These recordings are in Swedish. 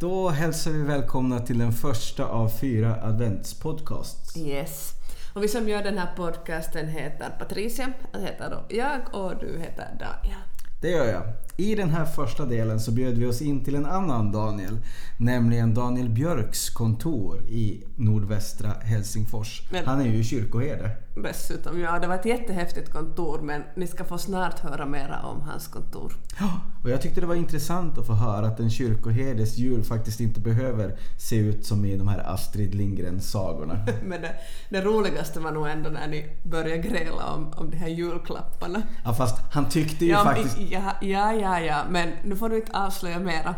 Då hälsar vi välkomna till den första av fyra adventspodcasts. Yes. Och vi som gör den här podcasten heter Patricia, jag heter då jag och du heter Daniel. Det gör jag. I den här första delen så bjöd vi oss in till en annan Daniel. Nämligen Daniel Björks kontor i nordvästra Helsingfors. Men- Han är ju kyrkoherde. Dessutom, ja det var ett jättehäftigt kontor men ni ska få snart höra mera om hans kontor. Ja, och jag tyckte det var intressant att få höra att en kyrkoherdes jul faktiskt inte behöver se ut som i de här Astrid Lindgren-sagorna. Men det, det roligaste var nog ändå när ni började gräla om, om de här julklapparna. Ja, fast han tyckte ju Ja, faktiskt... ja, ja, ja, ja, ja, men nu får du inte avslöja mera.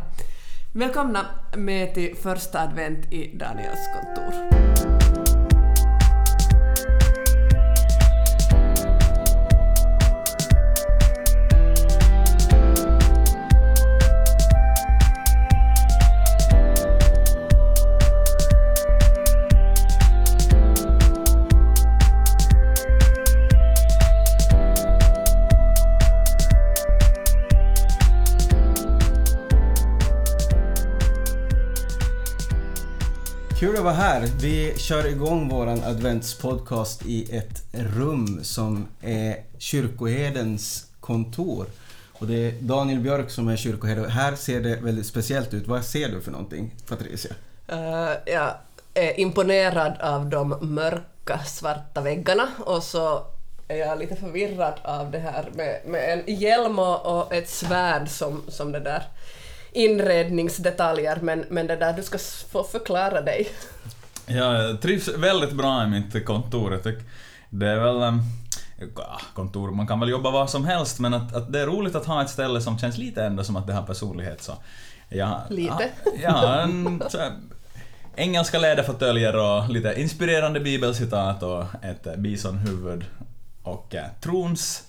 Välkomna med till första advent i Daniels kontor. Att vara här. Vi kör igång våran adventspodcast i ett rum som är kyrkoherdens kontor. Och det är Daniel Björk som är kyrkoherde. Här ser det väldigt speciellt ut. Vad ser du för någonting, Patricia? Uh, jag är imponerad av de mörka svarta väggarna och så är jag lite förvirrad av det här med, med en hjälm och, och ett svärd som, som det där inredningsdetaljer men, men det där, du ska få förklara dig. Jag trivs väldigt bra i mitt kontor. Jag tycker det är väl... ehm, ja, kontor, man kan väl jobba var som helst men att, att det är roligt att ha ett ställe som känns lite ändå som att det har personlighet. Så jag, Lite? Ja, en, så engelska läderfåtöljer och lite inspirerande bibelcitat och ett bisonhuvud och eh, trons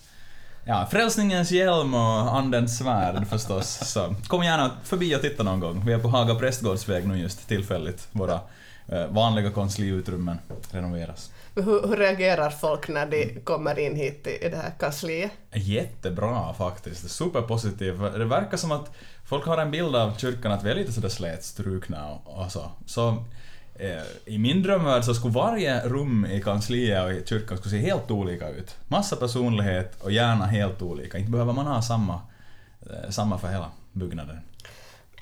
Ja, frälsningens hjälm och andens svärd förstås. Så kom gärna förbi och titta någon gång. Vi är på Haga prästgårdsväg nu just tillfälligt. Våra eh, vanliga konstliutrymmen renoveras. Hur, hur reagerar folk när de kommer in hit i, det här kansliet? Jättebra faktiskt, superpositiv. Det verkar som att folk har en bild av kyrkan att vi är lite sådär slätstrukna och, och så. Så Eh, i min drömvärld så skulle varje rum i kansliet och i kyrkan skulle se helt olika ut. Massa personlighet och gärna helt olika. Inte behöver man ha samma, eh, samma för hela byggnaden.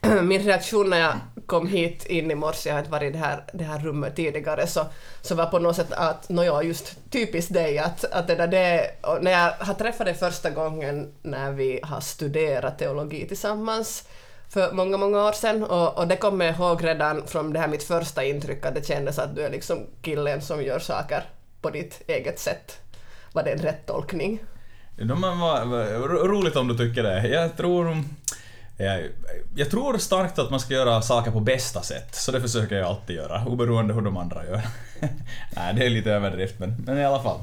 Min reaktion när jag kom hit in i morse, jag har inte varit i det här, det här rummet tidigare, så, så var på något sätt att, nåja, just typiskt dig, att, att det där det, när jag har träffat dig första gången när vi har studerat teologi tillsammans för många, många år sedan, och, och det kommer jag ihåg redan från det här mitt första intryck, att det kändes att du är liksom killen som gör saker på ditt eget sätt. Var det en rätt tolkning? De var, var, roligt om du tycker det. Jag tror... Jag, jag tror starkt att man ska göra saker på bästa sätt, så det försöker jag alltid göra, oberoende hur de andra gör. Nej, det är lite överdrift, men, men i alla fall.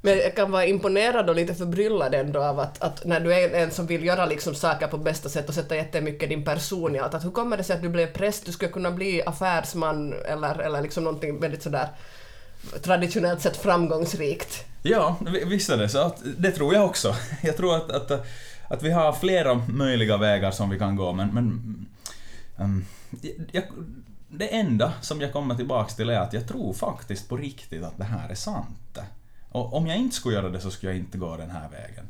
Men jag kan vara imponerad och lite förbryllad ändå av att, att när du är en som vill göra liksom saker på bästa sätt och sätta jättemycket din person i allt, att hur kommer det sig att du blev präst? Du skulle kunna bli affärsman eller, eller liksom någonting väldigt sådär traditionellt sett framgångsrikt. Ja, visst är det så. Att, det tror jag också. Jag tror att, att, att vi har flera möjliga vägar som vi kan gå, men... men um, jag, det enda som jag kommer tillbaks till är att jag tror faktiskt på riktigt att det här är sant. Och om jag inte skulle göra det så skulle jag inte gå den här vägen.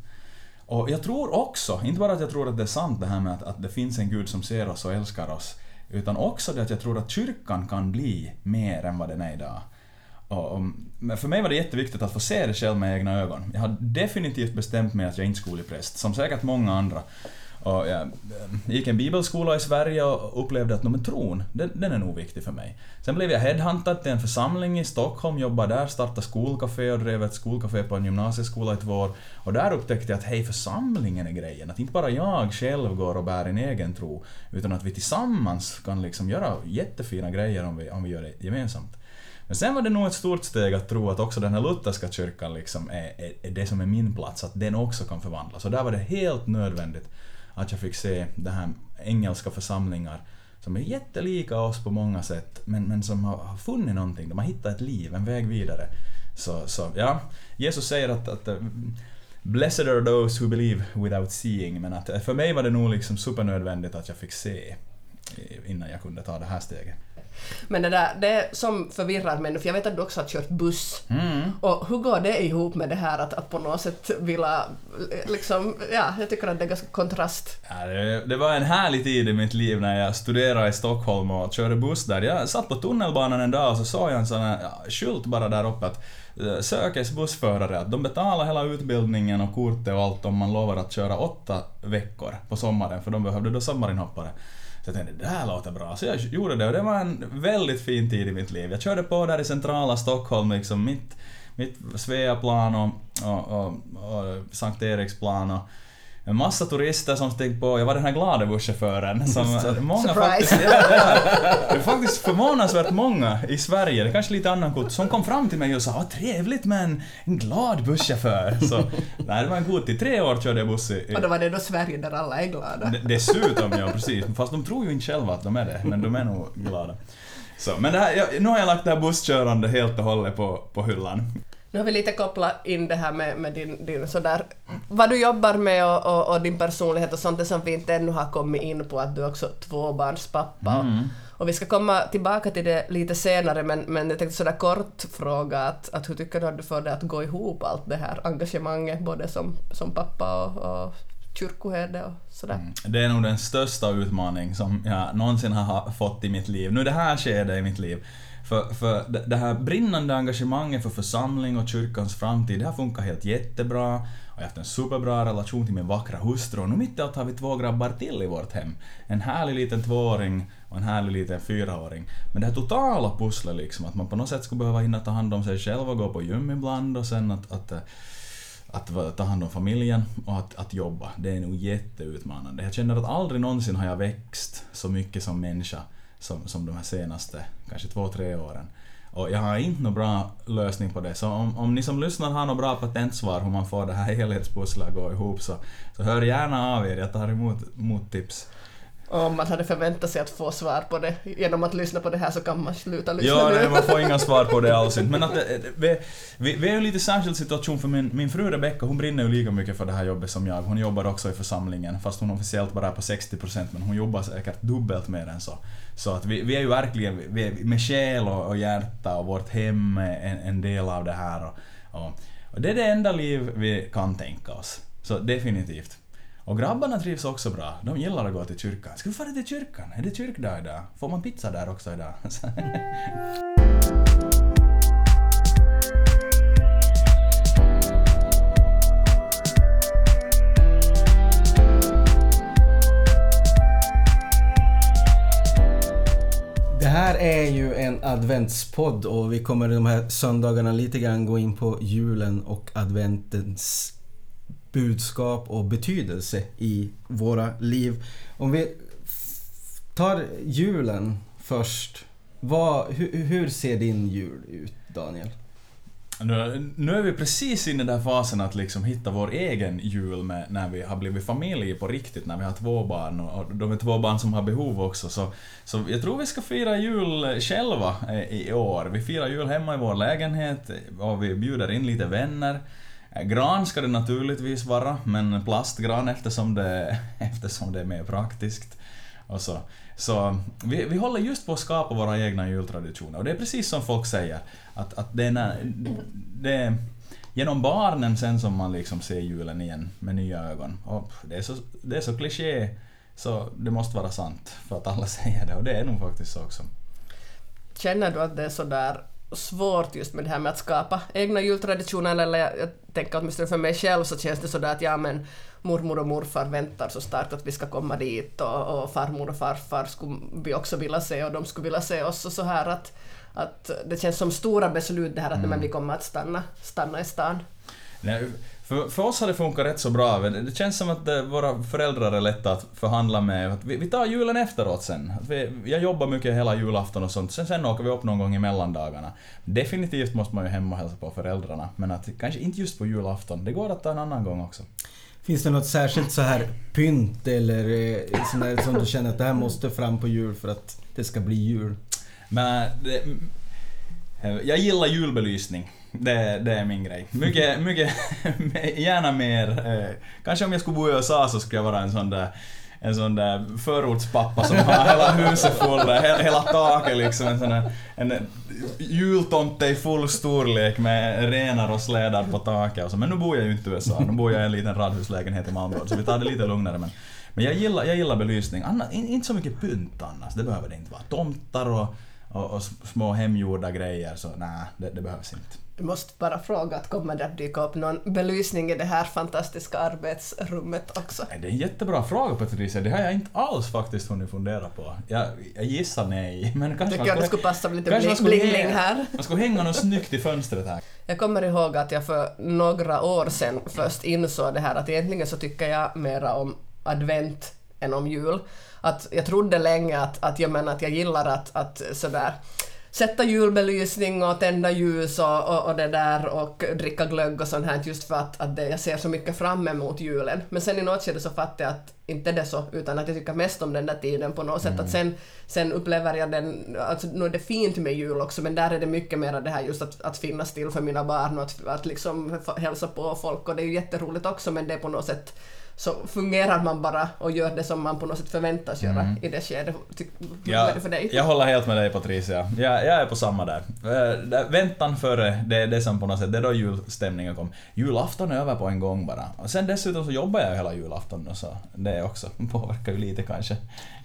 Och jag tror också, inte bara att jag tror att det är sant det här med att, att det finns en Gud som ser oss och älskar oss, utan också det att jag tror att kyrkan kan bli mer än vad den är idag. Och, och, för mig var det jätteviktigt att få se det själv med egna ögon. Jag har definitivt bestämt mig att jag inte skulle bli präst, som säkert många andra. Och jag gick en bibelskola i Sverige och upplevde att men tron, den, den är nog viktig för mig. Sen blev jag headhuntad till en församling i Stockholm, jobbade där, startade skolcafé och drev ett skolcafé på en gymnasieskola i två år. Och där upptäckte jag att hej, församlingen är grejen. Att inte bara jag själv går och bär en egen tro, utan att vi tillsammans kan liksom göra jättefina grejer om vi, om vi gör det gemensamt. Men sen var det nog ett stort steg att tro att också den här lutherska kyrkan liksom är, är, är det som är min plats, att den också kan förvandlas. Och där var det helt nödvändigt att jag fick se det här engelska församlingar som är jättelika oss på många sätt, men, men som har, har funnit någonting, de har hittat ett liv, en väg vidare. Så, så ja, Jesus säger att, att eh, Blessed are those who believe without seeing, men att eh, för mig var det nog liksom supernödvändigt att jag fick se eh, innan jag kunde ta det här steget. Men det där, det som förvirrar mig nu, för jag vet att du också har kört buss. Mm. Och hur går det ihop med det här att, att på något sätt vilja, liksom, ja, jag tycker att det är ganska kontrast. Ja, det, det var en härlig tid i mitt liv när jag studerade i Stockholm och körde buss där. Jag satt på tunnelbanan en dag och så såg jag en sån här ja, skylt bara där uppe att eh, sökes bussförare, att de betalar hela utbildningen och kortet och allt om man lovar att köra åtta veckor på sommaren, för de behövde då sommarinhoppare. Så jag tänkte, det här låter bra. Så jag gjorde det och det var en väldigt fin tid i mitt liv. Jag körde på där i centrala Stockholm, liksom mitt, mitt Sveaplan och, och, och, och Sankt Eriksplan och en massa turister som steg på. Jag var den här glada busschauffören som många Surprise. faktiskt... Ja, ja. Det är faktiskt förvånansvärt många i Sverige, det är kanske lite annan kultur, som kom fram till mig och sa vad trevligt med en, en glad busschaufför. Så, nej, det var en god tid. Tre år körde jag buss i, i Och då var det då Sverige där alla är glada. D- Dessutom, ja precis. Fast de tror ju inte själva att de är det, men de är nog glada. Så, men här, jag, nu har jag lagt det här busskörande helt och hållet på, på hyllan. Nu har vi lite kopplat in det här med, med din, din sådär, vad du jobbar med och, och, och din personlighet och sånt, som vi inte ännu har kommit in på, att du är också tvåbarnspappa. Mm. Och, och vi ska komma tillbaka till det lite senare, men, men jag tänkte sådär kort fråga att, att hur tycker du att du får det att gå ihop allt det här engagemanget, både som, som pappa och, och kyrkoherde och sådär? Det är nog den största utmaning som jag någonsin har fått i mitt liv. Nu det här skedet i mitt liv. För, för det- här brinnande engagemanget för församling och kyrkans framtid, det har funkat helt jättebra. Och jag har haft en superbra relation till min vackra hustru och nu mitt i allt har vi två grabbar till i vårt hem. En härlig liten tvååring och en härlig liten fyraåring. Men det här totala pusslet liksom, att man på något sätt skulle behöva hinna ta hand om sig själv och gå på gym ibland och sen att, att eh, att ta hand om familjen och att, att jobba, det är nog jätteutmanande. Jag känner att aldrig någonsin har jag växt så mycket som människa som, som de här senaste, kanske två, tre åren. Och jag har inte någon bra lösning på det, så om, om ni som lyssnar har något bra patentsvar hur man får det här helhetspusslet att gå ihop så, så hör gärna av er, jag tar emot, emot tips. Om man hade förväntat sig att få svar på det genom att lyssna på det här så kan man sluta lyssna Ja, nu. nej, man får inga svar på det alls inte. Men att, det- det- vi, vi, vi är ju lite särskild situation för min, min fru Rebecca, hon brinner ju lika mycket för det här jobbet som jag. Hon jobbar också i församlingen, fast hon officiellt bara är på 60% men hon jobbar säkert dubbelt mer än så. Så att vi, vi är ju verkligen, vi med själ och, och hjärta och vårt hem är en, en del av det här. Och, och, och det är det enda liv vi kan tänka oss. Så definitivt. Och grabbarna trivs också bra. De gillar att gå till kyrkan. Ska vi fara till kyrkan? Är det kyrkdag idag? Får man pizza där också idag? Det här är ju en adventspodd och vi kommer de här söndagarna lite grann gå in på julen och adventens budskap och betydelse i våra liv. Om vi tar julen först. Vad, hur, hur ser din jul ut, Daniel? Nu, nu är vi precis inne i den där fasen att liksom hitta vår egen jul med, när vi har blivit familj på riktigt, när vi har två barn och, och de är två barn som har behov också. Så, så jag tror vi ska fira jul själva eh, i år. Vi firar jul hemma i vår lägenhet och vi bjuder in lite vänner. Gran ska det naturligtvis vara, men plastgran eftersom det, eftersom det är mer praktiskt. Och så. Så vi, vi håller just på att skapa våra egna jultraditioner och det är precis som folk säger att, att det är när, det är genom barnen sen som man liksom ser julen igen med nya ögon. Och det är så, det är så kliché så det måste vara sant för att alla säger det och det är nog faktiskt så också. Känner du att det är sådär svårt just med det här med att skapa egna jultraditioner eller jag, jag tänker åtminstone för mig själv så känns det sådär att ja men mormor och morfar väntar så starkt att vi ska komma dit och, och farmor och farfar skulle vi också vilja se och de skulle vilja se oss och så här att, att det känns som stora beslut det här att men vi kommer att stanna, stanna i stan. Nej, för, för oss har det funkat rätt så bra. Det känns som att eh, våra föräldrar är lätta att förhandla med. Att vi, vi tar julen efteråt sen. Att vi, jag jobbar mycket hela julafton och sånt. Sen, sen åker vi upp någon gång i mellandagarna. Definitivt måste man ju hem och hälsa på föräldrarna. Men att kanske inte just på julafton. Det går att ta en annan gång också. Finns det något särskilt så här pynt eller eh, sån här, som du känner att det här måste fram på jul för att det ska bli jul? Men det, eh, jag gillar julbelysning. Det, det är min grej. Mycket, mycket, gärna mer. Eh, kanske om jag skulle bo i USA så skulle jag vara en sån där en sån där förortspappa som har hela huset fullt, hela, hela taket liksom, en sån där, en jultomte i full storlek med renar och slädar på taket och så. Men nu bor jag ju inte i USA, nu bor jag i en liten radhuslägenhet i Malmö, så vi tar det lite lugnare men men jag gillar, jag gillar belysning. Anna, inte så mycket pynt annars, det behöver det inte vara. Tomtar och, och, och små hemgjorda grejer, så nej, det, det behövs inte. Jag måste bara fråga, att kommer det att dyka upp någon belysning i det här fantastiska arbetsrummet också? Det är en jättebra fråga Patricia, det har jag inte alls faktiskt hunnit fundera på. Jag, jag gissar nej, men kanske Tycker jag det skulle passa med lite bling-bling här. Man skulle hänga något snyggt i fönstret här. Jag kommer ihåg att jag för några år sedan först insåg det här att egentligen så tycker jag mera om advent än om jul. Att jag trodde länge att, att, jag, men att jag gillar att, att sådär sätta julbelysning och tända ljus och, och, och, det där och dricka glögg och sånt här just för att, att det, jag ser så mycket fram emot julen. Men sen i något skede så fattade jag att inte det så, utan att jag tycker mest om den där tiden på något sätt. Mm. Att sen, sen upplever jag den, alltså nu är det fint med jul också men där är det mycket mer det här just att, att finnas till för mina barn och att, att liksom hälsa på folk och det är ju jätteroligt också men det är på något sätt så fungerar man bara och gör det som man på något sätt förväntas göra mm. i det skedet. Hur är det för dig? Jag håller helt med dig Patricia. Jag, jag är på samma där. Äh, väntan före, det är det som på något sätt, det är då julstämningen kom. Julafton är över på en gång bara. Och sen dessutom så jobbar jag hela julafton så det också påverkar ju lite kanske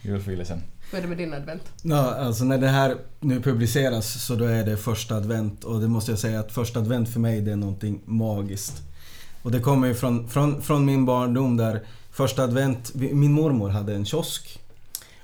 julfilisen. Hur är det med din advent? Ja, alltså när det här nu publiceras så då är det första advent och det måste jag säga att första advent för mig det är någonting magiskt. Och det kommer ju från, från, från min barndom där första advent, min mormor hade en kiosk.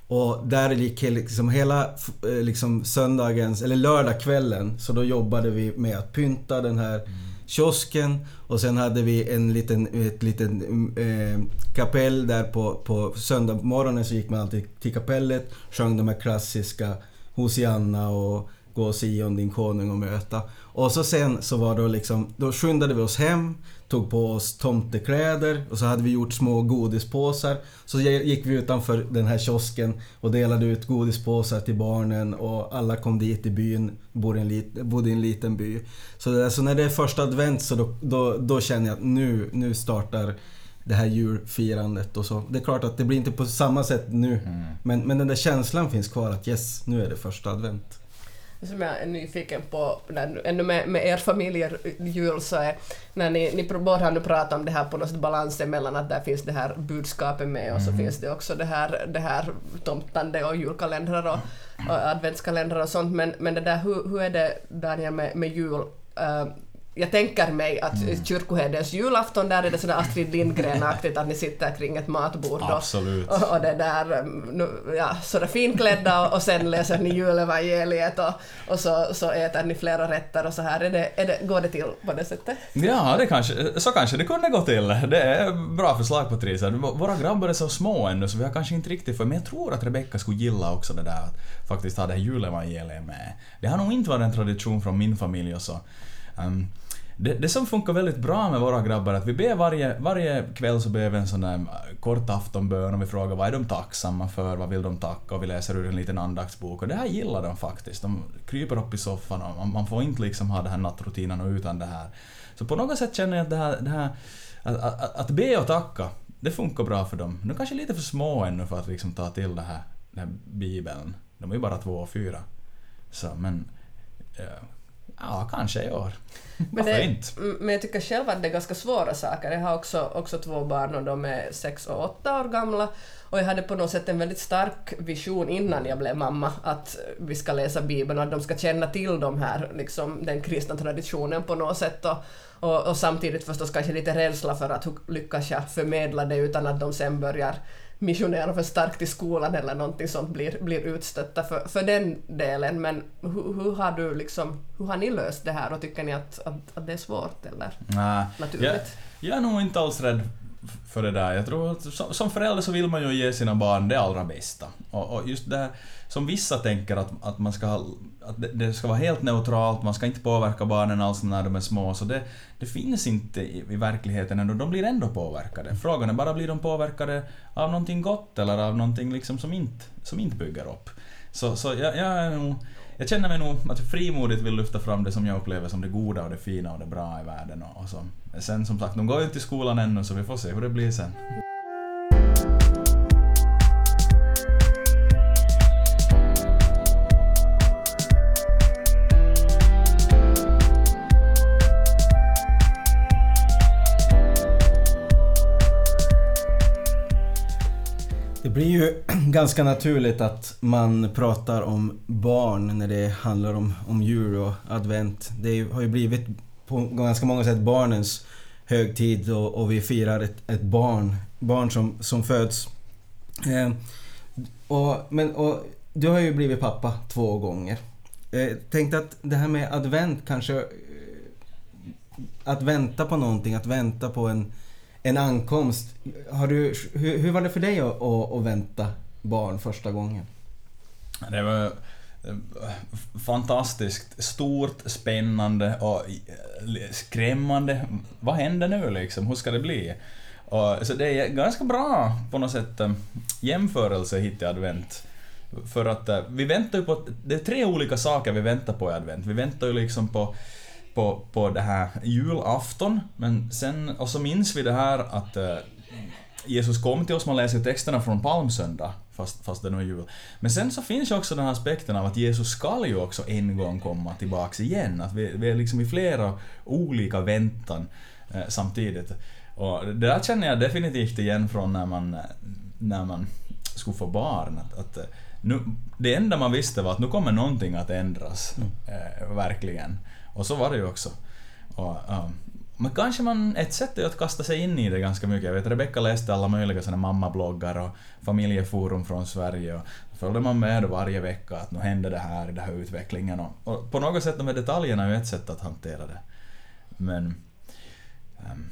Och där gick liksom hela eh, liksom söndagens, eller lördagskvällen, så då jobbade vi med att pynta den här mm kiosken. Och sen hade vi en liten, ett litet eh, kapell där på, på söndag morgonen så gick man alltid till kapellet, sjöng de här klassiska Hosianna och Gå och Sion din konung och möta. Och så sen så var det liksom, då skyndade vi oss hem, tog på oss tomtekläder och så hade vi gjort små godispåsar. Så gick vi utanför den här kiosken och delade ut godispåsar till barnen och alla kom dit i byn, bodde i en, lit, bodde i en liten by. Så, så när det är första advent så då, då, då känner jag att nu, nu startar det här julfirandet och så. Det är klart att det blir inte på samma sätt nu. Mm. Men, men den där känslan finns kvar att yes, nu är det första advent som jag är nyfiken på, ännu med, med er familjer jul, så är när ni, ni båda har nu pratat om det här på något sätt balansen mellan att där finns det här budskapet med och så mm. finns det också det här, det här tomtande och julkalendrar och, och adventskalendrar och sånt, men, men det där, hur, hur är det Daniel med, med jul? Uh, jag tänker mig att mm. kyrkoherdens julafton, där är det sådär Astrid Lindgren-aktigt att ni sitter kring ett matbord och, och, och, det där, nu, ja, sådär finklädda och, och sen läser ni julevangeliet och, och så, så äter ni flera rätter och så här. Är det, är det, går det till på det sättet? Ja, det kanske, så kanske det kunde gå till. Det är bra förslag Patricia. Våra grabbar är så små ännu så vi har kanske inte riktigt för men jag tror att Rebecka skulle gilla också det där att faktiskt ha det här julevangeliet med. Det har nog inte varit en tradition från min familj och så. Um, det, det, som funkar väldigt bra med våra grabbar är att vi ber varje, varje kväll så ber vi en sån där mm, kort aftonbön och vi frågar vad är de tacksamma för, vad vill de tacka och vi läser ur en liten andaktsbok och det här gillar de faktiskt. De kryper upp i soffan och man, man får inte liksom ha den här nattrutinen och utan det här. Så på något sätt känner jag att det här, det här att, att, att be och tacka, det funkar bra för dem. De är kanske lite för små ännu för att liksom ta till det här, den här bibeln. De är ju bara två och fyra. Så men... Ja, kanske i år. Men, det, inte? men jag tycker själv att det är ganska svåra saker. Jag har också, också två barn och de är sex och åtta år gamla. Och jag hade på något sätt en väldigt stark vision innan jag blev mamma att vi ska läsa Bibeln och att de ska känna till de här, liksom, den kristna traditionen på något sätt. Och, och, och samtidigt förstås kanske lite rädsla för att lyckas jag förmedla det utan att de sen börjar missionera för starkt i skolan eller någonting sånt blir, blir utstötta för, för den delen. Men hur, hur, har du liksom, hur har ni löst det här och tycker ni att, att, att det är svårt eller Nej, naturligt? Jag, jag är nog inte alls rädd för det där. Jag tror att som, som förälder så vill man ju ge sina barn det allra bästa. Och, och just det här, som vissa tänker att, att man ska ha, att det, det, ska vara helt neutralt, man ska inte påverka barnen alls när de är små, så det, det finns inte i, i verkligheten ändå. De blir ändå påverkade. Frågan är bara, blir de påverkade av någonting gott eller av någonting liksom som inte, som inte bygger upp? Så, så jag, jag är nog jag känner mig nog att jag frimodigt vill lyfta fram det som jag upplever som det goda och det fina och det bra i världen. Och, och så. Sen som sagt, de går ju inte i skolan ännu så vi får se hur det blir sen. blir ju ganska naturligt att man pratar om barn när det handlar om, om jul och advent. Det har ju blivit på ganska många sätt barnens högtid och, och vi firar ett, ett, barn, barn som, som föds. Eh, och, men, och, du har ju blivit pappa två gånger. Eh, tänkte att det här med advent kanske... Eh, att vänta på någonting, att vänta på en en ankomst. Har du, hur, hur var det för dig att, att, att vänta barn första gången? Det var eh, fantastiskt stort, spännande och eh, skrämmande. Vad händer nu liksom? Hur ska det bli? Och, så det är ganska bra på något sätt eh, jämförelse hit till advent. För att vi väntar ju på... Det är tre olika saker vi väntar på i advent. Vi väntar ju liksom på på, på det här julafton, men sen, och så minns vi det här att uh, Jesus kom till oss, man läser texterna från palmsöndag, fast, fast det nu är jul. Men sen så finns ju också den här aspekten av att Jesus skall ju också en gång komma tillbaks igen, att vi, vi är liksom i flera olika väntan uh, samtidigt. Och det där känner jag definitivt igen från när man, när man skulle få barn, att, att nu, det enda man visste var att nu kommer någonting att ändras, mm. eh, verkligen. Och så var det ju också. Och, um, men kanske man, ett sätt är att kasta sig in i det ganska mycket. Jag vet Rebecka läste alla möjliga såna mammabloggar och familjeforum från Sverige och följde man med varje vecka att nu händer det här i den här utvecklingen och, och, på något sätt de här detaljerna är ju ett sätt att hantera det. Men... Um.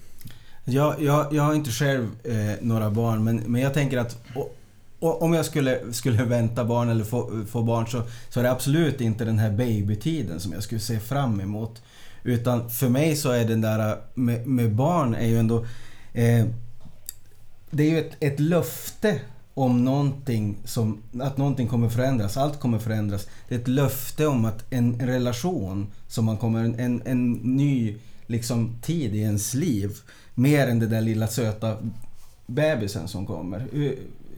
Jag, jag, jag har inte själv eh, några barn men, men jag tänker att och om jag skulle, skulle vänta barn eller få, få barn så, så är det absolut inte den här babytiden som jag skulle se fram emot. Utan för mig så är den där med, med barn är ju ändå... Eh, det är ju ett, ett löfte om någonting som, att någonting kommer förändras, allt kommer förändras. Det är ett löfte om att en, relation som man kommer, en, en ny liksom, tid i ens liv. Mer än den där lilla söta bebisen som kommer.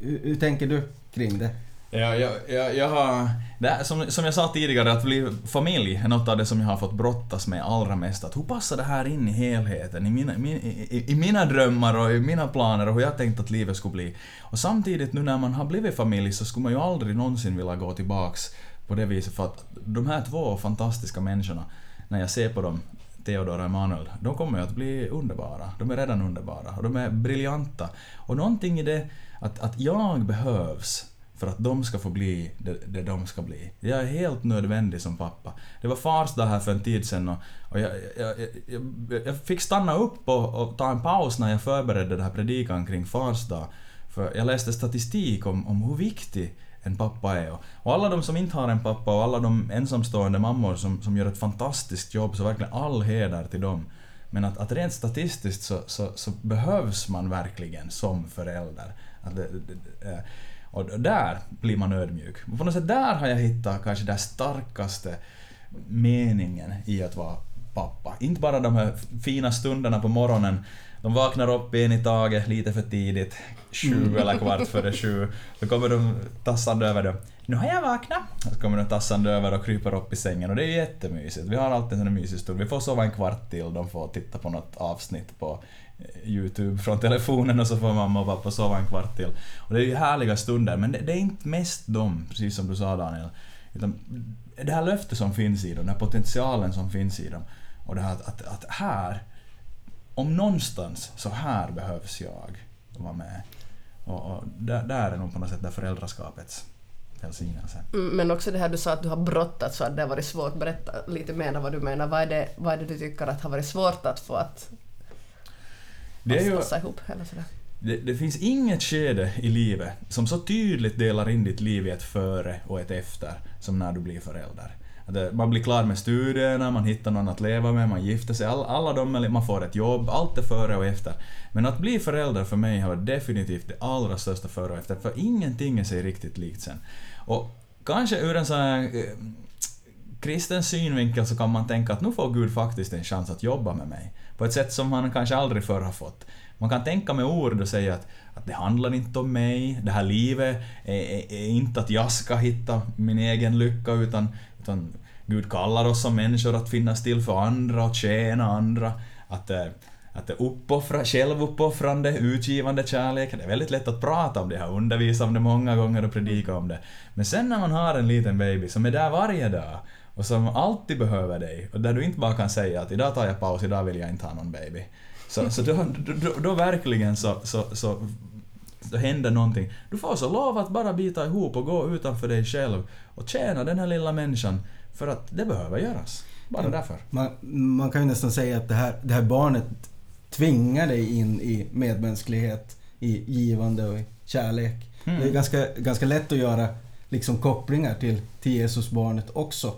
Hur, hur tänker du kring det? Ja, jag, jag, jag har... Det som, som jag sa tidigare, att bli familj är något av det som jag har fått brottas med allra mest. Att hur passar det här in i helheten, i mina, min, i, i, mina drömmar och i mina planer och hur jag tänkt att livet skulle bli. Och samtidigt nu när man har blivit familj så skulle man ju aldrig någonsin vilja gå tillbaks på det viset för att de här två fantastiska människorna, när jag ser på dem, Theodor och Emanuel, de kommer ju att bli underbara. De är redan underbara och de är briljanta. Och någonting i det att, att jag behövs för att de ska få bli det, det de ska bli. Jag är helt nödvändig som pappa. Det var fars dag här för en tid sedan och, och jag, jag, jag, jag, fick stanna upp och, och, ta en paus när jag förberedde den här predikan kring fars dag. För jag läste statistik om, om hur viktig en pappa är. Och alla de som inte har en pappa och alla de ensamstående mammor som, som gör ett fantastiskt jobb, så verkligen all heder till dem. Men att, att rent statistiskt så, så, så behövs man verkligen som förälder. Att det, det, och där blir man ödmjuk. På något sätt där har jag hittat kanske den starkaste meningen i att vara pappa. Inte bara de här fina stunderna på morgonen de vaknar upp en i taget lite för tidigt, sju mm. eller kvart före sju. Så kommer de tassande över det. Nu har jag vaknat! Så kommer de tassande över och kryper upp i sängen och det är jättemysigt. Vi har alltid en sån mysig stund. Vi får sova en kvart till, de får titta på något avsnitt på eh, Youtube från telefonen och så får mamma och pappa sova en kvart till. Och det är ju härliga stunder, men det, det är inte mest dem, precis som du sa Daniel. Utan det här löftet som finns i dem, den här potentialen som finns i dem. Och det här att, att, att här om någonstans, så här behövs jag vara med. Och, och där, där är nog på något sätt där föräldraskapets välsignelse. Mm, men också det här du sa att du har brottats så att det har varit svårt. Berätta lite mer vad du menar. Vad är det, vad är det du tycker att har varit svårt att få att det är ju, ihop? Eller sådär? Det, det, finns inget skede i livet som så tydligt delar in ditt liv i ett före och ett efter som när du blir förälder. Att man blir klar med studierna, man hittar någon att leva med, man gifter sig, alla, alla de, man får ett jobb, allt är före och efter. Men att bli förälder för mig har definitivt det allra största före och efter, för ingenting är sig riktigt likt sen. Och kanske ur en sån här eh, kristen synvinkel så kan man tänka att nu får Gud faktiskt en chans att jobba med mig. På ett sätt som han kanske aldrig förr har fått. Man kan tänka med ord och säga att, att det handlar inte om mig, det här livet är, är, är inte att jag ska hitta min egen lycka utan utan Gud kallar oss som människor att finnas till för andra och tjäna andra. Att, eh, att uppoffra, självuppoffrande, utgivande kärlek. Det är väldigt lätt att prata om det, jag undervisa om det många gånger och predika om det. Men sen när man har en liten baby som är där varje dag och som alltid behöver dig och där du inte bara kan säga att idag tar jag paus, idag vill jag inte ha någon baby. Så, så då, då, då verkligen så, så, så, så händer någonting. Du får så lov att bara bita ihop och gå utanför dig själv och tjäna den här lilla människan för att det behöver göras. Bara Ja. därför. Man, man kan ju nästan säga att det här, det här barnet tvingar dig in i medmänsklighet, i givande och i kärlek. Mm. Det är ganska, ganska lätt att göra liksom kopplingar till, till Jesusbarnet också.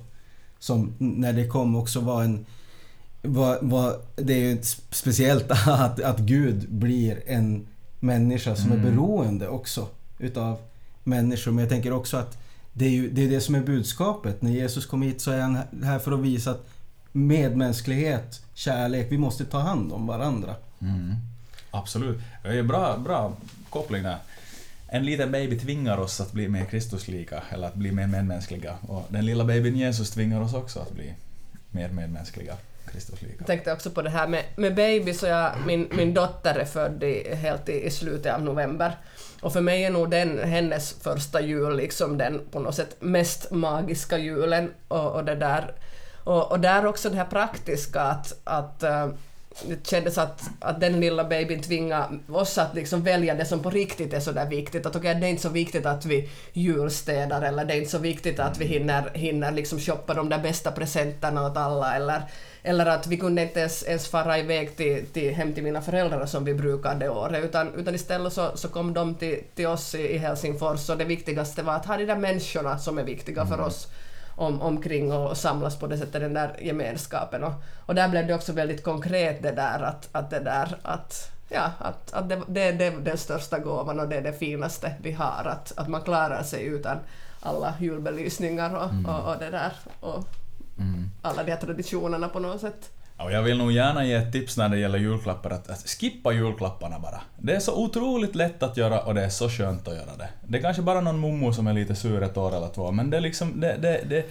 Som när det kom också var en... Var, var, det är ju speciellt att, att Gud blir en människa som är Mm. beroende också utav människor. Men jag tänker också att det är ju det, är det som är budskapet. När Jesus kom hit så är han här för att visa att medmänsklighet, kärlek, vi måste ta hand om varandra. Mm. Absolut. Det är bra, bra koppling där. En liten baby tvingar oss att bli mer Kristuslika, eller att bli mer medmänskliga. Och den lilla babyn Jesus tvingar oss också att bli mer medmänskliga. Jag tänkte också på det här med, med baby, så jag, min, min dotter är född i, helt i, i slutet av november. Och för mig är nog den hennes första jul liksom den på något sätt mest magiska julen. Och, och det där och, och där också det här praktiska att, att eh, det kändes att, att den lilla babyn tvingade oss att liksom välja det som på riktigt är så där viktigt. Att okej, det är inte så viktigt att vi julstädar eller det är inte så viktigt att vi hinner, hinner liksom shoppa de där bästa presenterna åt alla eller, eller att vi kunde inte ens, ens fara iväg till, till, hem till mina föräldrar som vi brukade året utan, utan istället så, så kom de till, till oss i, i Helsingfors och det viktigaste var att ha de där människorna som är viktiga för oss om, omkring och samlas på det sättet, den där gemenskapen. Och, och där blev det också väldigt konkret det där att, att det där att Ja, att, att det, det, det är den största gåvan och det är det finaste vi har, att, att man klarar sig utan alla julbelysningar och, och, och det där. Och Mm. alla de här traditionerna på något sätt. Och jag vill nog gärna ge ett tips när det gäller julklappar, att, att skippa julklapparna bara. Det är så otroligt lätt att göra och det är så skönt att göra det. Det är kanske bara någon mommo som är lite sur ett år eller två, men det är liksom... Det, det, det,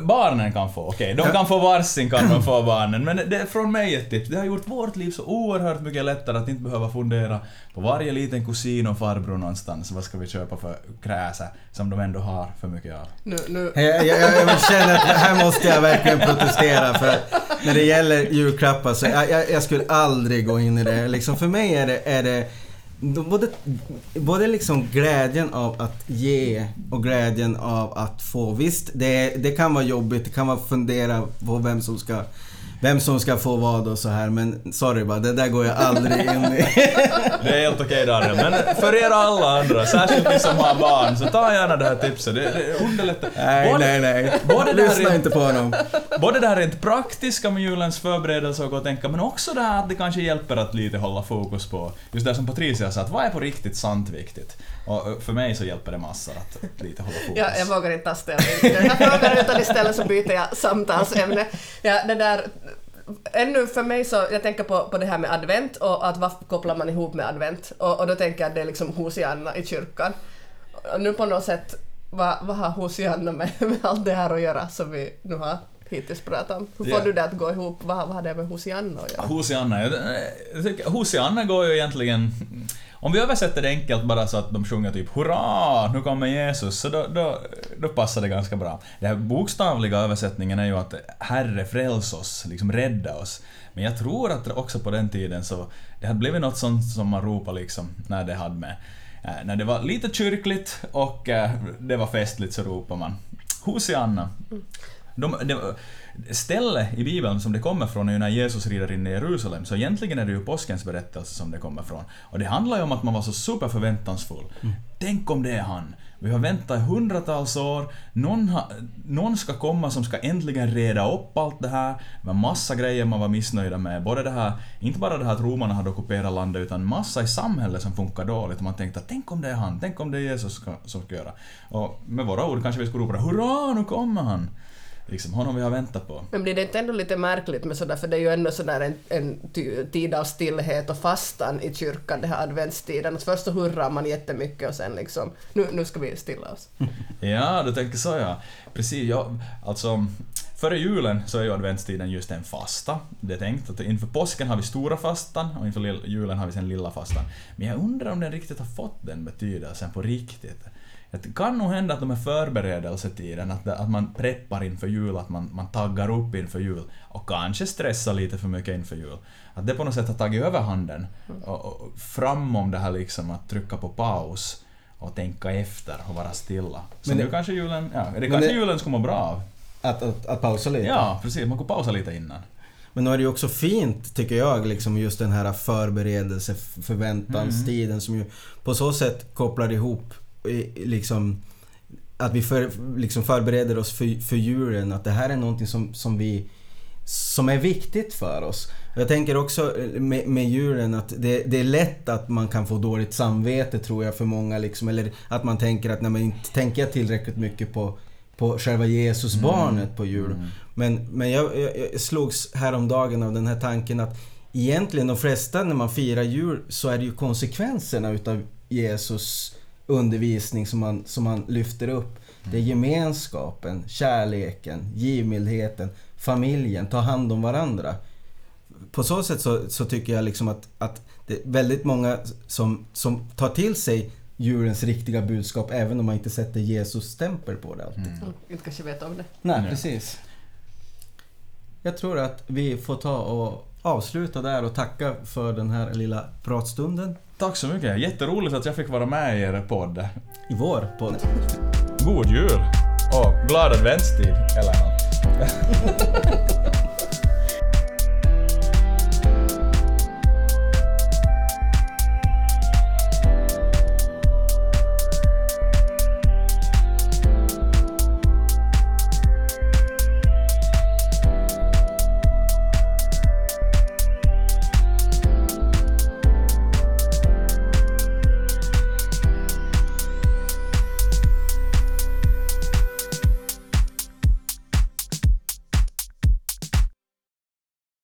barnen kan få, okej, de kan få varsin kan de få barnen, men det är från mig ett tips. Det har gjort vårt liv så oerhört mycket lättare att inte behöva fundera på varje liten kusin och farbror någonstans, vad ska vi köpa för kräse, som de ändå har för mycket av. Nu, nu, Jag, jag, jag, känner att här måste jag verkligen protestera för när det gäller julklappar så jag, jag, jag skulle aldrig gå in i det. Liksom för mig är det, är det både, både liksom glädjen av att ge och glädjen av att få. Visst, det, det kan vara jobbigt, det kan vara fundera på vem som ska vem som ska få vad och så här men sorry bara, det där går jag aldrig in i. Det är helt okej Daniel, men för er alla andra, särskilt ni som har barn, så ta gärna det här tipset. Det, det underlättar. Nej, Både- nej, nej. både det här Lyssna är- inte på honom. Både det här rent praktiska med julens förberedelse och gå och tänka, men också det här att det kanske hjälper att lite hålla fokus på, just det som Patricia sa, att vad är på riktigt sant viktigt? Och för mig så hjälper det massor att lite hålla fokus. Ja, jag vågar inte ta ställning till den här frågan utan istället så byter jag samtalsämne. Ja, det där, ännu för mig så, jag tänker på, på det här med advent och att vad kopplar man ihop med advent? Och, och då tänker jag att det är liksom Hosianna i kyrkan. Och nu på något sätt, vad, vad har Hosianna med, med allt det här att göra som vi nu har hittills pratat om? Hur får Ja. du det att gå ihop? Vad, vad har det med Hosianna att göra? Hosianna, jag, jag tycker Hosianna går ju egentligen... Om vi översätter det enkelt bara så att de sjunger typ Hurra, nu kommer Jesus, så då, då, då passar det ganska bra. Den här bokstavliga översättningen är ju att Herre fräls oss, liksom rädda oss. Men jag tror att också på den tiden så det hade blivit något sånt som man ropade liksom när det hade med... Eh, när det var lite kyrkligt och eh, det var festligt så ropade man Hosianna. Mm. De, det, stället i Bibeln som det kommer från är ju när Jesus rider in i Jerusalem, så egentligen är det ju påskens berättelse som det kommer från. Och det handlar ju om att man var så superförväntansfull. Tänk om det är han! Vi har väntat i hundratals år, någon, ha, någon ska komma som ska äntligen reda upp allt det här. Det var massa grejer man var missnöjda med, både det här, inte bara det här att romarna hade ockuperat landet, utan massa i samhället som funkar dåligt. Och man tänkte att tänk om det är han, tänk om det är Jesus ska, som ska göra. Och med våra ord kanske vi skulle ropa Hurra, nu kommer han! Liksom honom vi har väntat på. Men blir det inte ändå lite märkligt med sådär, för det är ju ändå sådär en, en tid av stillhet och fastan i kyrkan, det här adventstiden. Att först så hurrar man jättemycket och sen liksom, nu, nu ska vi stilla oss. Ja, du tänker så ja. Precis, ja. Alltså, Före julen så är ju adventstiden just en fasta. Det är tänkt att inför påsken har vi stora fastan och inför julen har vi sen lilla fastan. Men jag undrar om den riktigt har fått den betydelsen på riktigt. Det kan nog hända att de här förberedelsetiden, att, att man preppar inför jul, att man, man taggar upp inför jul och kanske stressar lite för mycket inför jul. Att det på något sätt har tagit överhanden och, och framom det här liksom att trycka på paus och tänka efter och vara stilla. Så Men det- nu kanske julen, ja, det kanske det- julen skulle må bra av. Att, att, att pausa lite. Ja, precis. Man kan pausa lite innan. Men nu är det ju också fint, tycker jag, liksom just den här förberedelse, förväntanstiden som ju på så sätt kopplar ihop liksom att vi för, liksom förbereder oss för, för julen, att det här är någonting som, som vi som är viktigt för oss. Jag tänker också med, med julen att det, det är lätt att man kan få dåligt samvete tror jag för många liksom. Eller att man tänker att nej men inte tänker jag tillräckligt mycket på, på själva Jesusbarnet på jul. Men, men jag, jag, jag slogs häromdagen av den här tanken att egentligen de flesta när man firar jul så är det ju konsekvenserna utav Jesus undervisning som man, som man lyfter upp. Det är gemenskapen, kärleken, givmildheten, familjen, ta hand om varandra. På så sätt så, så tycker jag liksom att, att det är väldigt många som, som tar till sig julens riktiga budskap även om man inte sätter Jesus stämpel på det alltid. Och inte kanske vet om det. Nej, Ja. precis. Jag tror att vi får ta och avsluta där och tacka för den här lilla pratstunden Tack så mycket. Jätteroligt att jag fick vara med i er podd. i vår podd. God jul! Och glad adventstid, eller nåt.